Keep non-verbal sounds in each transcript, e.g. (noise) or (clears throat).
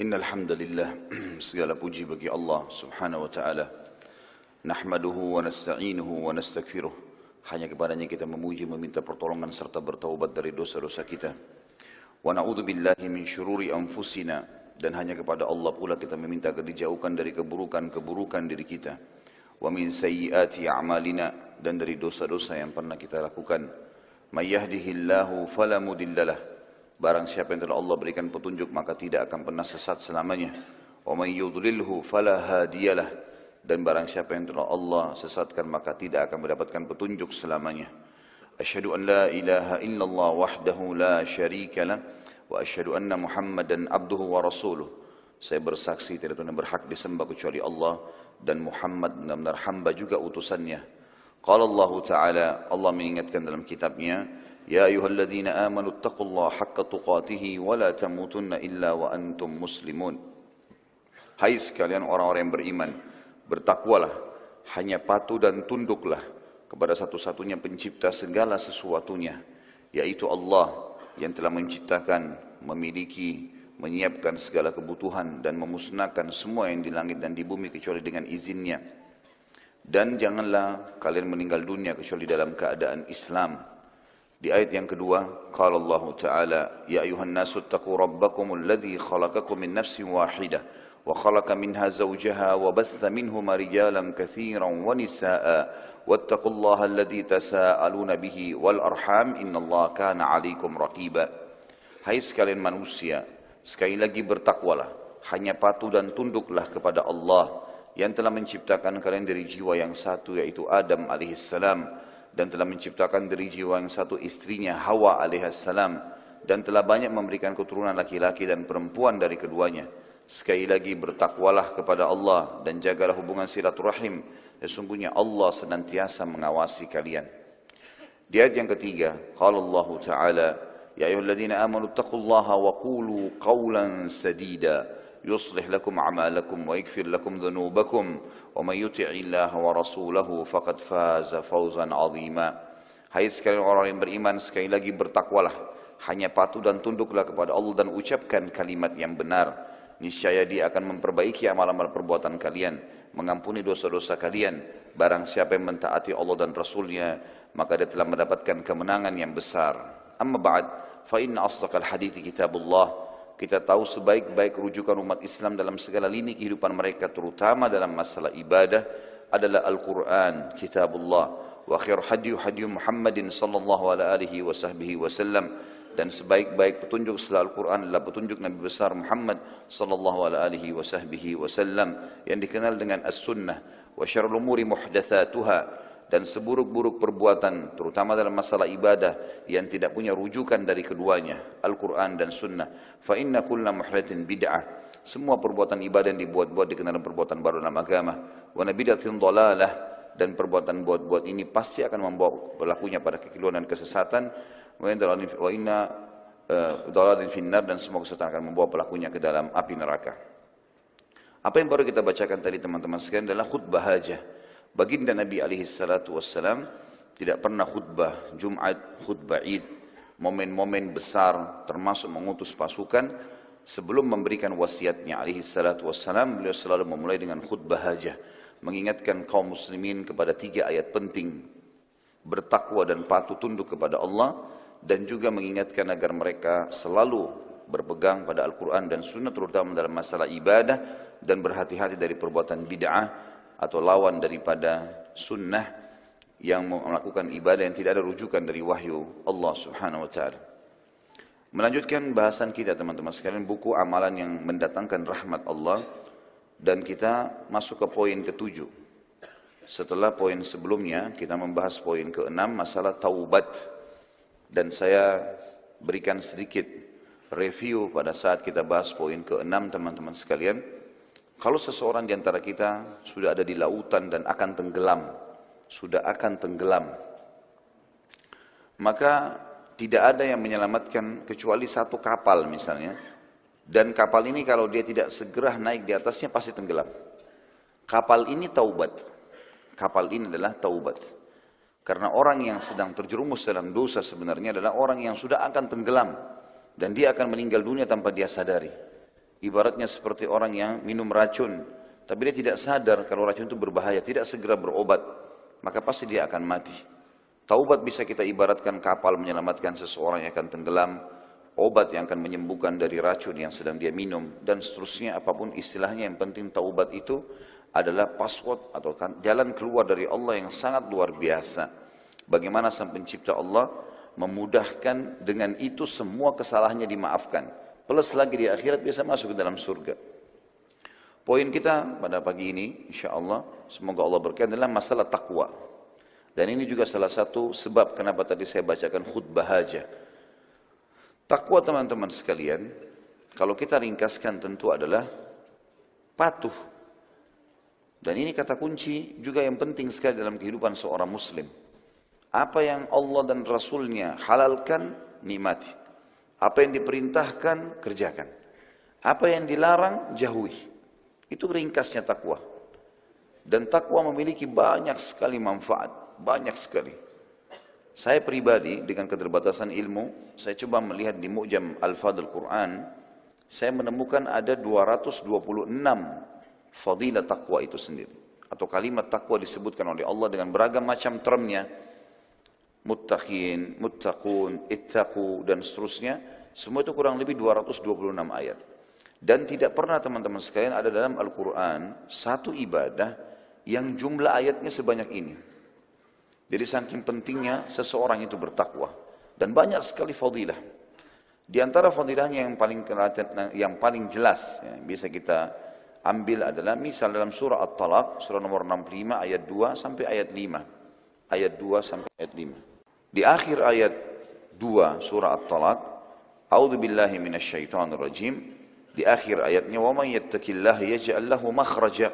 Innalhamdulillah (clears throat) segala puji bagi Allah subhanahu wa ta'ala. Nahmaduhu wa nasta'inuhu wa nasta'kfiruh Hanya kepadanya kita memuji meminta pertolongan serta bertaubat dari dosa-dosa kita. Wa na'udhu billahi min syururi anfusina. Dan hanya kepada Allah pula kita meminta agar dijauhkan dari keburukan-keburukan diri kita. Wa min sayyiati a'malina. Dan dari dosa-dosa yang pernah kita lakukan. Mayyahdihillahu falamudillalah Barang siapa yang telah Allah berikan petunjuk maka tidak akan pernah sesat selamanya. Wa may yudlilhu fala hadiyalah. Dan barang siapa yang telah Allah sesatkan maka tidak akan mendapatkan petunjuk selamanya. Asyhadu an la ilaha illallah wahdahu la syarika lah wa asyhadu anna Muhammadan abduhu wa rasuluh. Saya bersaksi tidak Tuhan berhak disembah kecuali Allah dan Muhammad benar-benar hamba juga utusannya. Qala Allah Ta'ala Allah mengingatkan dalam kitabnya يا أيها الذين آمنوا اتقوا الله حق تقاته ولا تموتن إلا وأنتم مسلمون Hai sekalian orang-orang yang beriman, bertakwalah, hanya patuh dan tunduklah kepada satu-satunya pencipta segala sesuatunya, yaitu Allah yang telah menciptakan, memiliki, menyiapkan segala kebutuhan dan memusnahkan semua yang di langit dan di bumi kecuali dengan izinnya. Dan janganlah kalian meninggal dunia kecuali dalam keadaan Islam. Di ayat yang kedua, qala Allah Ta'ala, "Ya ayuhan nasu taqu rabbakum alladhi khalaqakum min nafsin wahidah wa khalaqa minha zawjaha wa batha minhuma rijalan katsiran wa nisaa'a wattaqullaha alladhi tasaaluna bihi wal arham innallaha kana 'alaikum raqiba." Hai sekalian manusia, sekali lagi bertakwalah, hanya patuh dan tunduklah kepada Allah yang telah menciptakan kalian dari jiwa yang satu yaitu Adam alaihissalam dan telah menciptakan dari jiwa yang satu istrinya Hawa alaihissalam dan telah banyak memberikan keturunan laki-laki dan perempuan dari keduanya. Sekali lagi bertakwalah kepada Allah dan jagalah hubungan silaturahim. Sesungguhnya Allah senantiasa mengawasi kalian. Di ayat yang ketiga, qala Allah Ta'ala, Ya ayyuhalladzina amanu taqullaha wa qulu qawlan sadida. يصلح لكم أعمالكم ويغفر لكم ذنوبكم ومن يطع الله ورسوله فقد فاز فوزا عظيما Hai sekalian orang yang beriman sekali lagi bertakwalah hanya patuh dan tunduklah kepada Allah dan ucapkan kalimat yang benar niscaya dia akan memperbaiki amal-amal perbuatan kalian mengampuni dosa-dosa kalian barang siapa yang mentaati Allah dan Rasulnya maka dia telah mendapatkan kemenangan yang besar amma ba'd fa inna asdaqal hadithi kitabullah Kita tahu sebaik-baik rujukan umat Islam dalam segala lini kehidupan mereka terutama dalam masalah ibadah adalah Al-Quran, Kitabullah wa khair hadiyu hadiyu Muhammadin sallallahu alaihi wa sahbihi wasallam dan sebaik-baik petunjuk setelah Al-Quran adalah petunjuk Nabi besar Muhammad sallallahu alaihi wa sahbihi wasallam yang dikenal dengan As-Sunnah wa syarul umuri muhdathatuha dan seburuk-buruk perbuatan terutama dalam masalah ibadah yang tidak punya rujukan dari keduanya Al-Quran dan Sunnah. Fa inna kulla muhdathin bid'ah. Semua perbuatan ibadah yang dibuat-buat dikenal perbuatan baru dalam agama. Wa nabidatin dhalalah dan perbuatan buat-buat ini pasti akan membawa pelakunya pada kekeliruan dan kesesatan. Wa inna dhalatin finnar dan semua kesesatan akan membawa pelakunya ke dalam api neraka. Apa yang baru kita bacakan tadi teman-teman sekalian adalah khutbah hajah Baginda Nabi alaihi salatu wassalam tidak pernah khutbah Jumat, khutbah Id, momen-momen besar termasuk mengutus pasukan sebelum memberikan wasiatnya alaihi salatu wassalam beliau selalu memulai dengan khutbah hajah mengingatkan kaum muslimin kepada tiga ayat penting. Bertakwa dan patuh tunduk kepada Allah dan juga mengingatkan agar mereka selalu berpegang pada Al-Quran dan Sunnah terutama dalam masalah ibadah dan berhati-hati dari perbuatan bid'ah atau lawan daripada sunnah yang melakukan ibadah yang tidak ada rujukan dari wahyu Allah Subhanahu wa taala. Melanjutkan bahasan kita teman-teman sekalian buku amalan yang mendatangkan rahmat Allah dan kita masuk ke poin ketujuh. Setelah poin sebelumnya kita membahas poin keenam masalah taubat dan saya berikan sedikit review pada saat kita bahas poin keenam teman-teman sekalian. Kalau seseorang di antara kita sudah ada di lautan dan akan tenggelam, sudah akan tenggelam, maka tidak ada yang menyelamatkan kecuali satu kapal misalnya. Dan kapal ini kalau dia tidak segera naik di atasnya pasti tenggelam. Kapal ini taubat. Kapal ini adalah taubat. Karena orang yang sedang terjerumus dalam dosa sebenarnya adalah orang yang sudah akan tenggelam. Dan dia akan meninggal dunia tanpa dia sadari. Ibaratnya seperti orang yang minum racun, tapi dia tidak sadar kalau racun itu berbahaya, tidak segera berobat, maka pasti dia akan mati. Taubat bisa kita ibaratkan kapal menyelamatkan seseorang yang akan tenggelam, obat yang akan menyembuhkan dari racun yang sedang dia minum, dan seterusnya apa pun istilahnya yang penting taubat itu adalah password atau kan, jalan keluar dari Allah yang sangat luar biasa. Bagaimana sang pencipta Allah memudahkan dengan itu semua kesalahannya dimaafkan. Plus lagi di akhirat bisa masuk ke dalam surga. Poin kita pada pagi ini, insya Allah, semoga Allah berkati adalah masalah takwa. Dan ini juga salah satu sebab kenapa tadi saya bacakan khutbah aja. Takwa teman-teman sekalian, kalau kita ringkaskan tentu adalah patuh. Dan ini kata kunci juga yang penting sekali dalam kehidupan seorang muslim. Apa yang Allah dan Rasulnya halalkan, nikmati. Apa yang diperintahkan, kerjakan. Apa yang dilarang, jauhi. Itu ringkasnya takwa. Dan takwa memiliki banyak sekali manfaat banyak sekali. Saya pribadi dengan keterbatasan ilmu, saya coba melihat di Mu'jam Al-Fadl Quran, saya menemukan ada 226 fadilah takwa itu sendiri. Atau kalimat takwa disebutkan oleh Allah dengan beragam macam termnya. Muttaqin, muttaqun, ittaqu, dan seterusnya. Semua itu kurang lebih 226 ayat. Dan tidak pernah teman-teman sekalian ada dalam Al-Quran satu ibadah yang jumlah ayatnya sebanyak ini. Jadi saking pentingnya seseorang itu bertakwa dan banyak sekali fadilah. Di antara fadilahnya yang paling yang paling jelas yang bisa kita ambil adalah misal dalam surah At-Talaq surah nomor 65 ayat 2 sampai ayat 5. Ayat 2 sampai ayat 5. Di akhir ayat 2 surah At-Talaq, A'udzu billahi minasyaitonir rajim. Di akhir ayatnya, "Wa may yattaqillaha yaj'al lahu makhraja."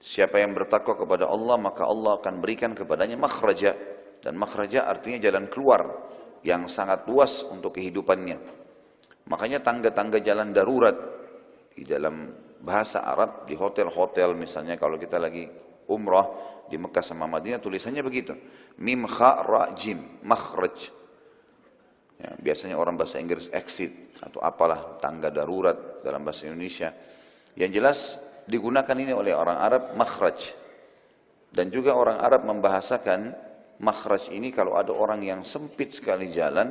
Siapa yang bertakwa kepada Allah maka Allah akan berikan kepadanya makhraja dan makhraja artinya jalan keluar yang sangat luas untuk kehidupannya. Makanya tangga-tangga jalan darurat di dalam bahasa Arab di hotel-hotel misalnya kalau kita lagi umrah di Mekah sama Madinah tulisannya begitu. Mim kha ra jim makhraj. Ya, biasanya orang bahasa Inggris exit atau apalah tangga darurat dalam bahasa Indonesia. Yang jelas digunakan ini oleh orang Arab makhraj. Dan juga orang Arab membahasakan makhraj ini kalau ada orang yang sempit sekali jalan,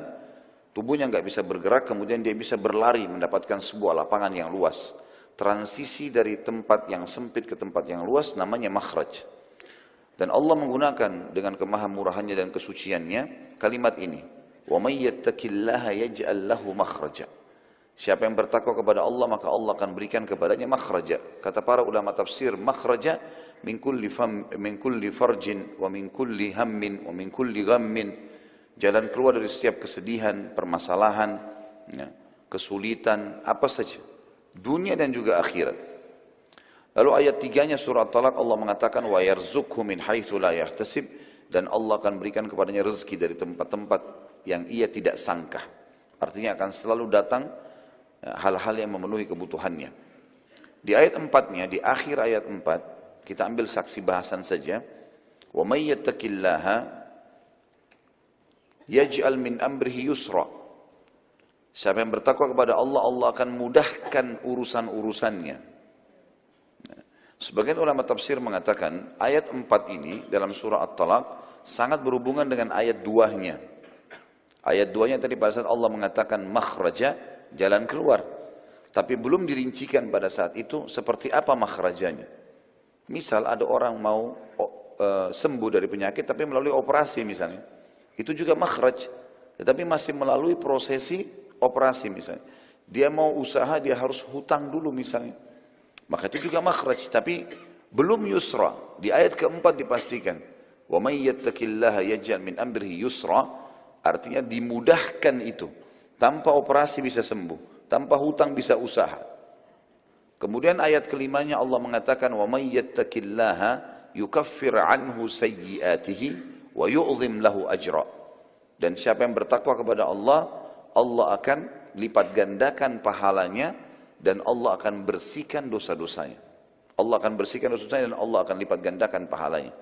tubuhnya nggak bisa bergerak, kemudian dia bisa berlari mendapatkan sebuah lapangan yang luas. Transisi dari tempat yang sempit ke tempat yang luas namanya makhraj. Dan Allah menggunakan dengan kemahamurahannya dan kesuciannya kalimat ini. Wa may yattaqillaha yaj'al lahu makhraja. Siapa yang bertakwa kepada Allah maka Allah akan berikan kepadanya makhraja. Kata para ulama tafsir makhraja min kulli fam min kulli farjin wa min kulli hammin wa min kulli ghammin. Jalan keluar dari setiap kesedihan, permasalahan, ya, kesulitan, apa saja. Dunia dan juga akhirat. Lalu ayat tiganya surah Talak Allah mengatakan wa yarzukhu min haitsu la dan Allah akan berikan kepadanya rezeki dari tempat-tempat yang ia tidak sangka. Artinya akan selalu datang Ya, hal-hal yang memenuhi kebutuhannya. Di ayat empatnya, di akhir ayat empat, kita ambil saksi bahasan saja. Wa may yaj'al min amrihi yusra. Siapa yang bertakwa kepada Allah, Allah akan mudahkan urusan-urusannya. Sebagian ulama tafsir mengatakan ayat empat ini dalam surah At-Talaq sangat berhubungan dengan ayat duanya. Ayat duanya tadi pada saat Allah mengatakan makhraja jalan keluar. Tapi belum dirincikan pada saat itu seperti apa makhrajanya. Misal ada orang mau uh, sembuh dari penyakit tapi melalui operasi misalnya. Itu juga makhraj. Tetapi masih melalui prosesi operasi misalnya. Dia mau usaha dia harus hutang dulu misalnya. Maka itu juga makhraj. Tapi belum yusra. Di ayat keempat dipastikan. Wa may yattaqillaha yaj'al min amrihi yusra. Artinya dimudahkan itu. Tanpa operasi bisa sembuh, tanpa hutang bisa usaha. Kemudian ayat kelimanya Allah mengatakan wa may yattaqillaha yukaffir anhu sayyiatihi wa yu'zim lahu ajra. Dan siapa yang bertakwa kepada Allah, Allah akan lipat gandakan pahalanya dan Allah akan bersihkan dosa-dosanya. Allah akan bersihkan dosa-dosanya dan Allah akan lipat gandakan pahalanya.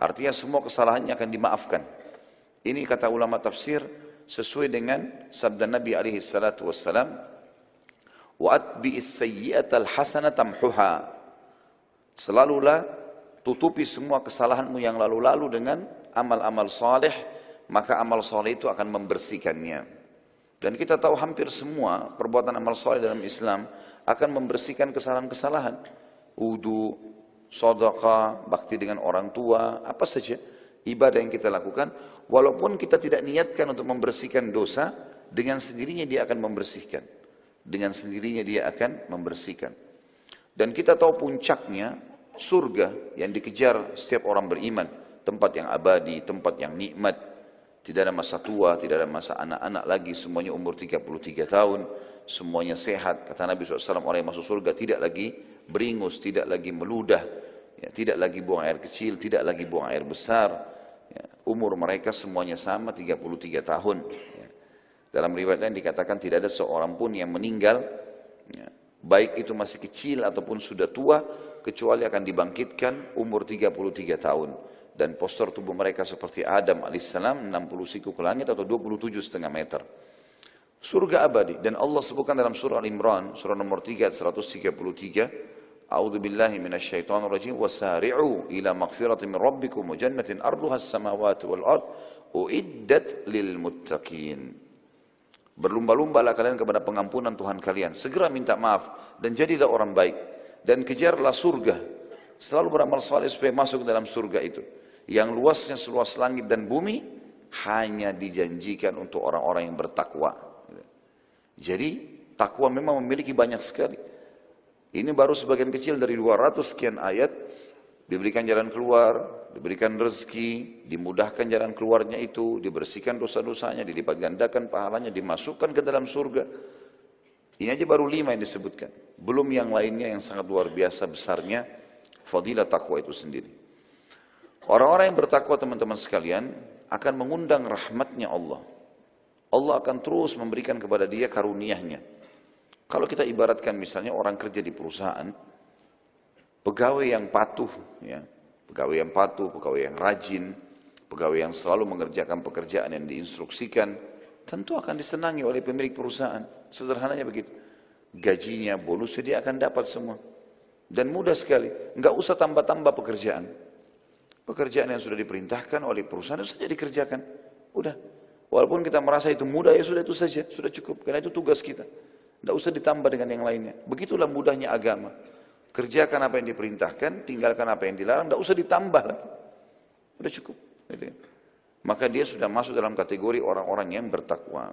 Artinya semua kesalahannya akan dimaafkan. Ini kata ulama tafsir, sesuai dengan sabda Nabi alaihi salatu wassalam Wa atbi'is sayyi'atal tamhuha. Selalulah tutupi semua kesalahanmu yang lalu-lalu dengan amal-amal saleh, maka amal saleh itu akan membersihkannya. Dan kita tahu hampir semua perbuatan amal saleh dalam Islam akan membersihkan kesalahan-kesalahan. Wudu, sedekah, bakti dengan orang tua, apa saja ibadah yang kita lakukan, walaupun kita tidak niatkan untuk membersihkan dosa, dengan sendirinya dia akan membersihkan. Dengan sendirinya dia akan membersihkan. Dan kita tahu puncaknya surga yang dikejar setiap orang beriman, tempat yang abadi, tempat yang nikmat, tidak ada masa tua, tidak ada masa anak-anak lagi, semuanya umur 33 tahun, semuanya sehat. Kata Nabi SAW, orang yang masuk surga tidak lagi beringus, tidak lagi meludah, ya, tidak lagi buang air kecil, tidak lagi buang air besar. Ya, umur mereka semuanya sama 33 tahun. Ya. Dalam riwayat lain dikatakan tidak ada seorang pun yang meninggal, ya, baik itu masih kecil ataupun sudah tua, kecuali akan dibangkitkan umur 33 tahun dan postur tubuh mereka seperti Adam alaihissalam 60 siku ke langit atau 27 setengah meter. Surga abadi dan Allah sebutkan dalam surah Al-Imran surah nomor 3 ayat 133 A'udzu billahi minasyaitonir rajim wasari'u ila magfiratin min rabbikum wa jannatin arduha as-samawati wal ard uiddat lil muttaqin. Berlumba-lumbalah kalian kepada pengampunan Tuhan kalian. Segera minta maaf dan jadilah orang baik dan kejarlah surga. Selalu beramal saleh supaya masuk dalam surga itu. Yang luasnya seluas langit dan bumi hanya dijanjikan untuk orang-orang yang bertakwa. Jadi takwa memang memiliki banyak sekali. Ini baru sebagian kecil dari 200 sekian ayat. Diberikan jalan keluar, diberikan rezeki, dimudahkan jalan keluarnya itu, dibersihkan dosa-dosanya, dilipat gandakan pahalanya, dimasukkan ke dalam surga. Ini aja baru lima yang disebutkan. Belum yang lainnya yang sangat luar biasa besarnya, fadilah takwa itu sendiri. Orang-orang yang bertakwa teman-teman sekalian akan mengundang rahmatnya Allah. Allah akan terus memberikan kepada dia karuniahnya. Kalau kita ibaratkan misalnya orang kerja di perusahaan, pegawai yang patuh, ya, pegawai yang patuh, pegawai yang rajin, pegawai yang selalu mengerjakan pekerjaan yang diinstruksikan, tentu akan disenangi oleh pemilik perusahaan. Sederhananya begitu. Gajinya, bonusnya dia akan dapat semua. Dan mudah sekali, nggak usah tambah-tambah pekerjaan. Pekerjaan yang sudah diperintahkan oleh perusahaan itu saja dikerjakan. Udah. Walaupun kita merasa itu mudah, ya sudah itu saja, sudah cukup. Karena itu tugas kita. Tidak usah ditambah dengan yang lainnya. Begitulah mudahnya agama. Kerjakan apa yang diperintahkan, tinggalkan apa yang dilarang, tidak usah ditambah lagi. Sudah cukup. Maka dia sudah masuk dalam kategori orang-orang yang bertakwa.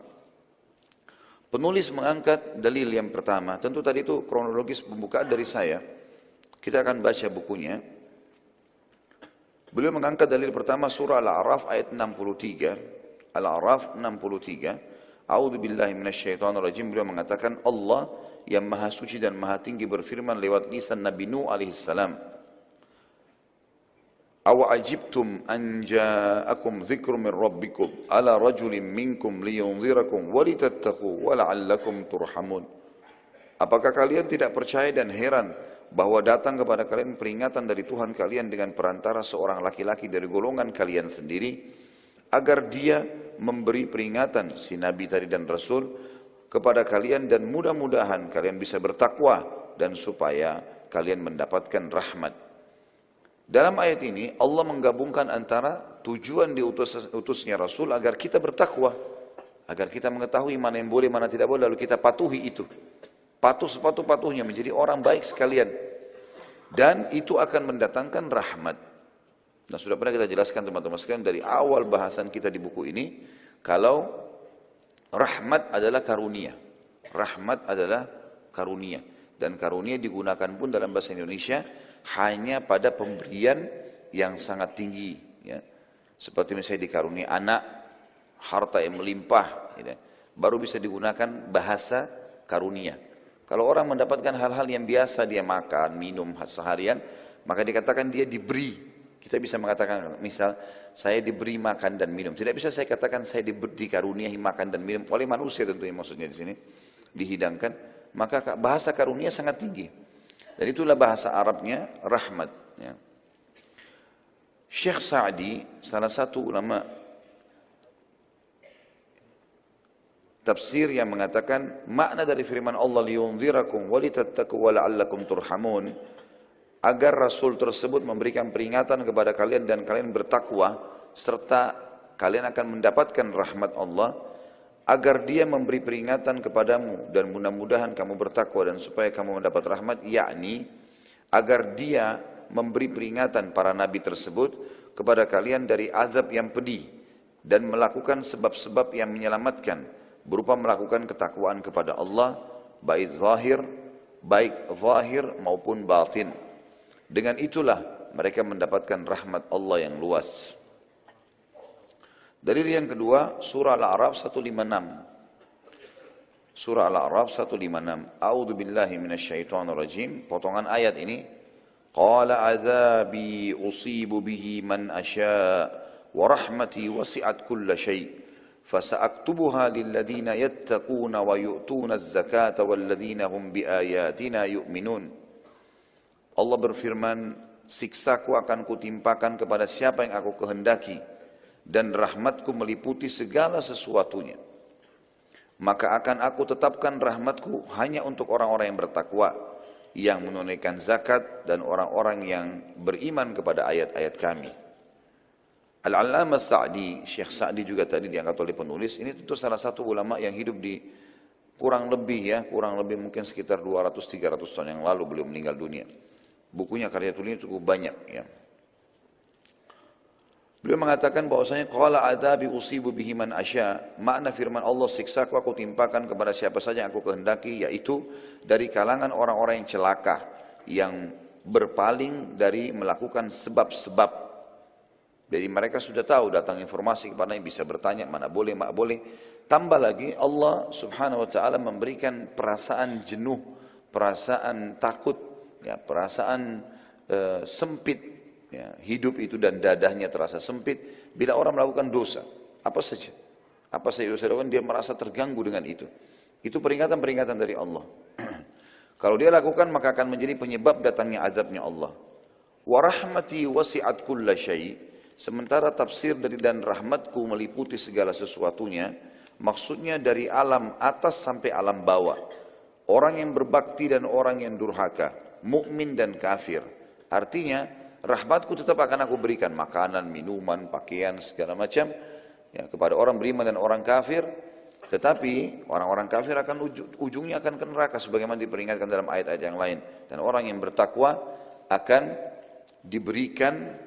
Penulis mengangkat dalil yang pertama. Tentu tadi itu kronologis pembukaan dari saya. Kita akan baca bukunya. Beliau mengangkat dalil pertama surah Al-A'raf ayat 63. Al-A'raf 63. A'udzu billahi minasyaitonir rajim. Beliau mengatakan Allah yang maha suci dan maha tinggi berfirman lewat lisan Nabi Nuh alaihi salam. Awa ajibtum an ja'akum dzikru min rabbikum ala rajulin minkum liyunzirakum wa litattaqu wa la'allakum turhamun. Apakah kalian tidak percaya dan heran bahwa datang kepada kalian peringatan dari Tuhan kalian dengan perantara seorang laki-laki dari golongan kalian sendiri agar dia memberi peringatan si Nabi tadi dan Rasul kepada kalian dan mudah-mudahan kalian bisa bertakwa dan supaya kalian mendapatkan rahmat. Dalam ayat ini Allah menggabungkan antara tujuan diutus utusnya Rasul agar kita bertakwa, agar kita mengetahui mana yang boleh, mana tidak boleh, lalu kita patuhi itu. Patuh sepatu-patuhnya menjadi orang baik sekalian. Dan itu akan mendatangkan rahmat. Nah sudah pernah kita jelaskan teman-teman sekalian dari awal bahasan kita di buku ini, kalau rahmat adalah karunia. Rahmat adalah karunia. Dan karunia digunakan pun dalam bahasa Indonesia hanya pada pemberian yang sangat tinggi. Ya. Seperti misalnya dikarunia anak, harta yang melimpah. Gitu. Baru bisa digunakan bahasa karunia. Kalau orang mendapatkan hal-hal yang biasa dia makan, minum seharian, maka dikatakan dia diberi kita bisa mengatakan, misal, saya diberi makan dan minum. Tidak bisa saya katakan saya diberi, dikaruniai makan dan minum oleh manusia tentunya maksudnya di sini. Dihidangkan. Maka bahasa karunia sangat tinggi. Dan itulah bahasa Arabnya rahmat. Ya. Syekh Sa'di, salah satu ulama tafsir yang mengatakan makna dari firman Allah liyunzirakum walitattaqu wa turhamun agar rasul tersebut memberikan peringatan kepada kalian dan kalian bertakwa serta kalian akan mendapatkan rahmat Allah agar dia memberi peringatan kepadamu dan mudah-mudahan kamu bertakwa dan supaya kamu mendapat rahmat yakni agar dia memberi peringatan para nabi tersebut kepada kalian dari azab yang pedih dan melakukan sebab-sebab yang menyelamatkan berupa melakukan ketakwaan kepada Allah baik zahir baik zahir maupun batin dengan itulah mereka mendapatkan rahmat Allah yang luas dalil yang kedua surah al-a'raf 156 Surah Al-A'raf 156. A'udzu billahi minasyaitonir rajim. Potongan ayat ini. Qala adzabi usibu bihi man asya wa rahmati wasi'at kulla syai'. فسأكتبها للذين يتقون ويؤتون الزكاة والذين هم بآياتنا يؤمنون Allah berfirman, siksaku akan kutimpakan kepada siapa yang aku kehendaki dan rahmatku meliputi segala sesuatunya. Maka akan aku tetapkan rahmatku hanya untuk orang-orang yang bertakwa, yang menunaikan zakat dan orang-orang yang beriman kepada ayat-ayat kami. Al-Allamah Sa'di, Syekh Sa'di juga tadi diangkat oleh penulis, ini tentu salah satu ulama yang hidup di kurang lebih ya, kurang lebih mungkin sekitar 200-300 tahun yang lalu beliau meninggal dunia. Bukunya karya tulisnya cukup banyak ya. Beliau mengatakan bahwasanya qala adzabi usibu bihi man asya, makna firman Allah siksaku aku timpakan kepada siapa saja yang aku kehendaki yaitu dari kalangan orang-orang yang celaka yang berpaling dari melakukan sebab-sebab jadi mereka sudah tahu datang informasi kepada yang bisa bertanya mana boleh, mak boleh. Tambah lagi Allah subhanahu wa ta'ala memberikan perasaan jenuh, perasaan takut, ya, perasaan uh, sempit. Ya, hidup itu dan dadahnya terasa sempit bila orang melakukan dosa. Apa saja. Apa saja dosa lakukan dia merasa terganggu dengan itu. Itu peringatan-peringatan dari Allah. (clears throat) Kalau dia lakukan maka akan menjadi penyebab datangnya azabnya Allah. Warahmati wasi'at kulla syai' Sementara tafsir dari dan rahmatku meliputi segala sesuatunya, maksudnya dari alam atas sampai alam bawah. Orang yang berbakti dan orang yang durhaka, mukmin dan kafir. Artinya, rahmatku tetap akan aku berikan makanan, minuman, pakaian, segala macam ya, kepada orang beriman dan orang kafir. Tetapi orang-orang kafir akan ujungnya akan ke neraka sebagaimana diperingatkan dalam ayat-ayat yang lain. Dan orang yang bertakwa akan diberikan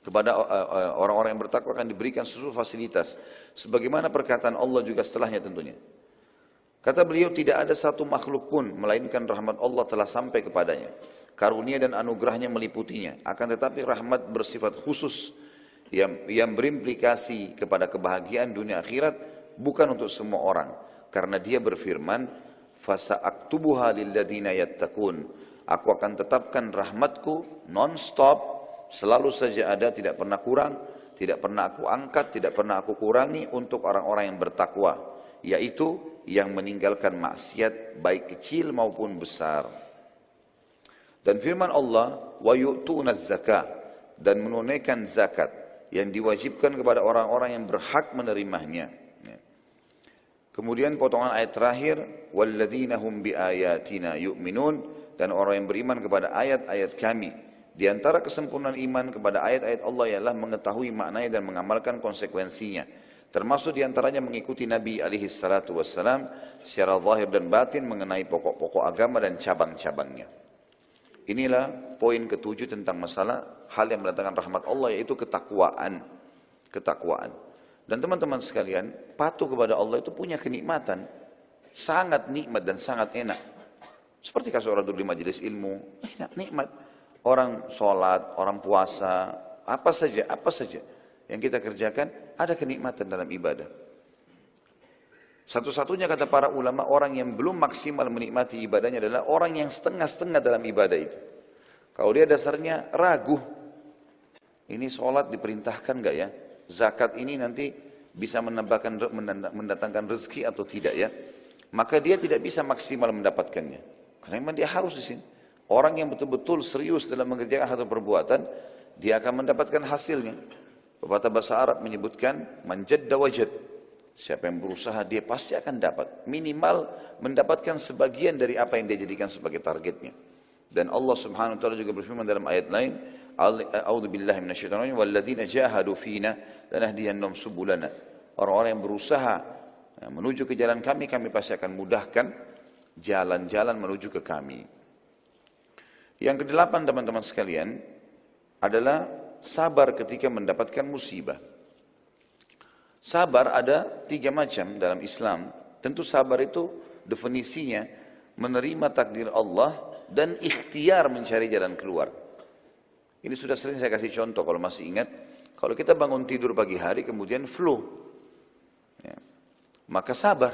kepada eh, eh, orang-orang yang bertakwa akan diberikan seluruh fasilitas. Sebagaimana perkataan Allah juga setelahnya tentunya. Kata beliau tidak ada satu makhluk pun melainkan rahmat Allah telah sampai kepadanya. Karunia dan anugerahnya meliputinya. Akan tetapi rahmat bersifat khusus yang, yang berimplikasi kepada kebahagiaan dunia akhirat bukan untuk semua orang. Karena dia berfirman, Fasa aktubuha lilladina yattaqun. Aku akan tetapkan rahmatku non-stop selalu saja ada, tidak pernah kurang, tidak pernah aku angkat, tidak pernah aku kurangi untuk orang-orang yang bertakwa, yaitu yang meninggalkan maksiat baik kecil maupun besar. Dan firman Allah, wa yu'tuna zakah dan menunaikan zakat yang diwajibkan kepada orang-orang yang berhak menerimanya. Ya. Kemudian potongan ayat terakhir, walladzina hum biayatina yu'minun dan orang yang beriman kepada ayat-ayat kami di antara kesempurnaan iman kepada ayat-ayat Allah ialah mengetahui maknanya dan mengamalkan konsekuensinya. Termasuk di antaranya mengikuti Nabi alaihi salatu wassalam secara zahir dan batin mengenai pokok-pokok agama dan cabang-cabangnya. Inilah poin ketujuh tentang masalah hal yang mendatangkan rahmat Allah yaitu ketakwaan. Ketakwaan. Dan teman-teman sekalian, patuh kepada Allah itu punya kenikmatan. Sangat nikmat dan sangat enak. Seperti kasus orang dulu di majelis ilmu, enak, nikmat orang sholat, orang puasa, apa saja, apa saja yang kita kerjakan, ada kenikmatan dalam ibadah. Satu-satunya kata para ulama orang yang belum maksimal menikmati ibadahnya adalah orang yang setengah-setengah dalam ibadah itu. Kalau dia dasarnya ragu, ini sholat diperintahkan enggak ya? Zakat ini nanti bisa menambahkan mendatangkan rezeki atau tidak ya? Maka dia tidak bisa maksimal mendapatkannya. Karena memang dia harus di sini. Orang yang betul-betul serius dalam mengerjakan satu perbuatan, dia akan mendapatkan hasilnya. Pepatah bahasa Arab menyebutkan manjadda wajad. Siapa yang berusaha dia pasti akan dapat. Minimal mendapatkan sebagian dari apa yang dia jadikan sebagai targetnya. Dan Allah subhanahu wa ta'ala juga berfirman dalam ayat lain, A'udhu billahi minasyaitanirrajim, walladzina jahadu fina lanahdiyannahum subulana. Orang-orang yang berusaha ya, menuju ke jalan kami, kami pasti akan mudahkan jalan-jalan menuju ke kami. Yang kedelapan teman-teman sekalian adalah sabar ketika mendapatkan musibah. Sabar ada tiga macam dalam Islam. Tentu sabar itu definisinya menerima takdir Allah dan ikhtiar mencari jalan keluar. Ini sudah sering saya kasih contoh kalau masih ingat. Kalau kita bangun tidur pagi hari kemudian flu. Ya. Maka sabar.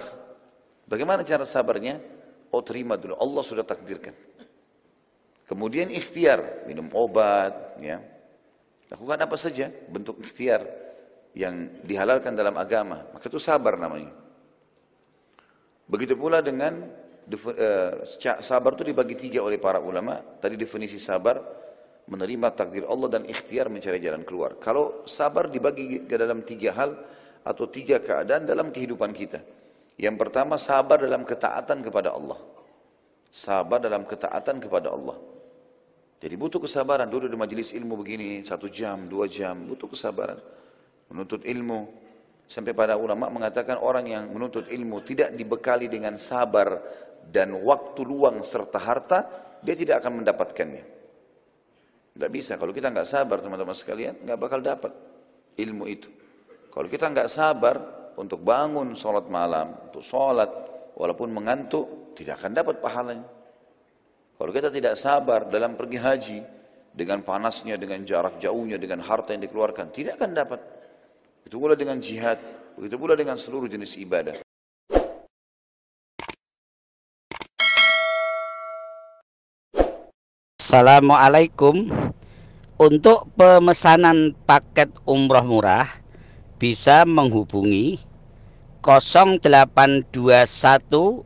Bagaimana cara sabarnya? Oh terima dulu, Allah sudah takdirkan. Kemudian ikhtiar, minum obat, ya. Lakukan apa saja bentuk ikhtiar yang dihalalkan dalam agama, maka itu sabar namanya. Begitu pula dengan uh, sabar itu dibagi tiga oleh para ulama. Tadi definisi sabar menerima takdir Allah dan ikhtiar mencari jalan keluar. Kalau sabar dibagi ke dalam tiga hal atau tiga keadaan dalam kehidupan kita. Yang pertama sabar dalam ketaatan kepada Allah. Sabar dalam ketaatan kepada Allah. Jadi butuh kesabaran. Dulu di majelis ilmu begini, satu jam, dua jam, butuh kesabaran. Menuntut ilmu. Sampai pada ulama mengatakan orang yang menuntut ilmu tidak dibekali dengan sabar dan waktu luang serta harta dia tidak akan mendapatkannya. Tidak bisa. Kalau kita nggak sabar teman-teman sekalian nggak bakal dapat ilmu itu. Kalau kita nggak sabar untuk bangun sholat malam untuk sholat walaupun mengantuk tidak akan dapat pahalanya kalau kita tidak sabar dalam pergi haji dengan panasnya, dengan jarak jauhnya, dengan harta yang dikeluarkan, tidak akan dapat. Itu pula dengan jihad, begitu pula dengan seluruh jenis ibadah. Assalamualaikum. Untuk pemesanan paket umroh murah bisa menghubungi 0821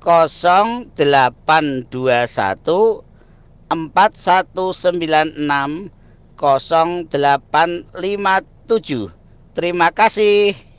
0821 4196 0857 Terima kasih.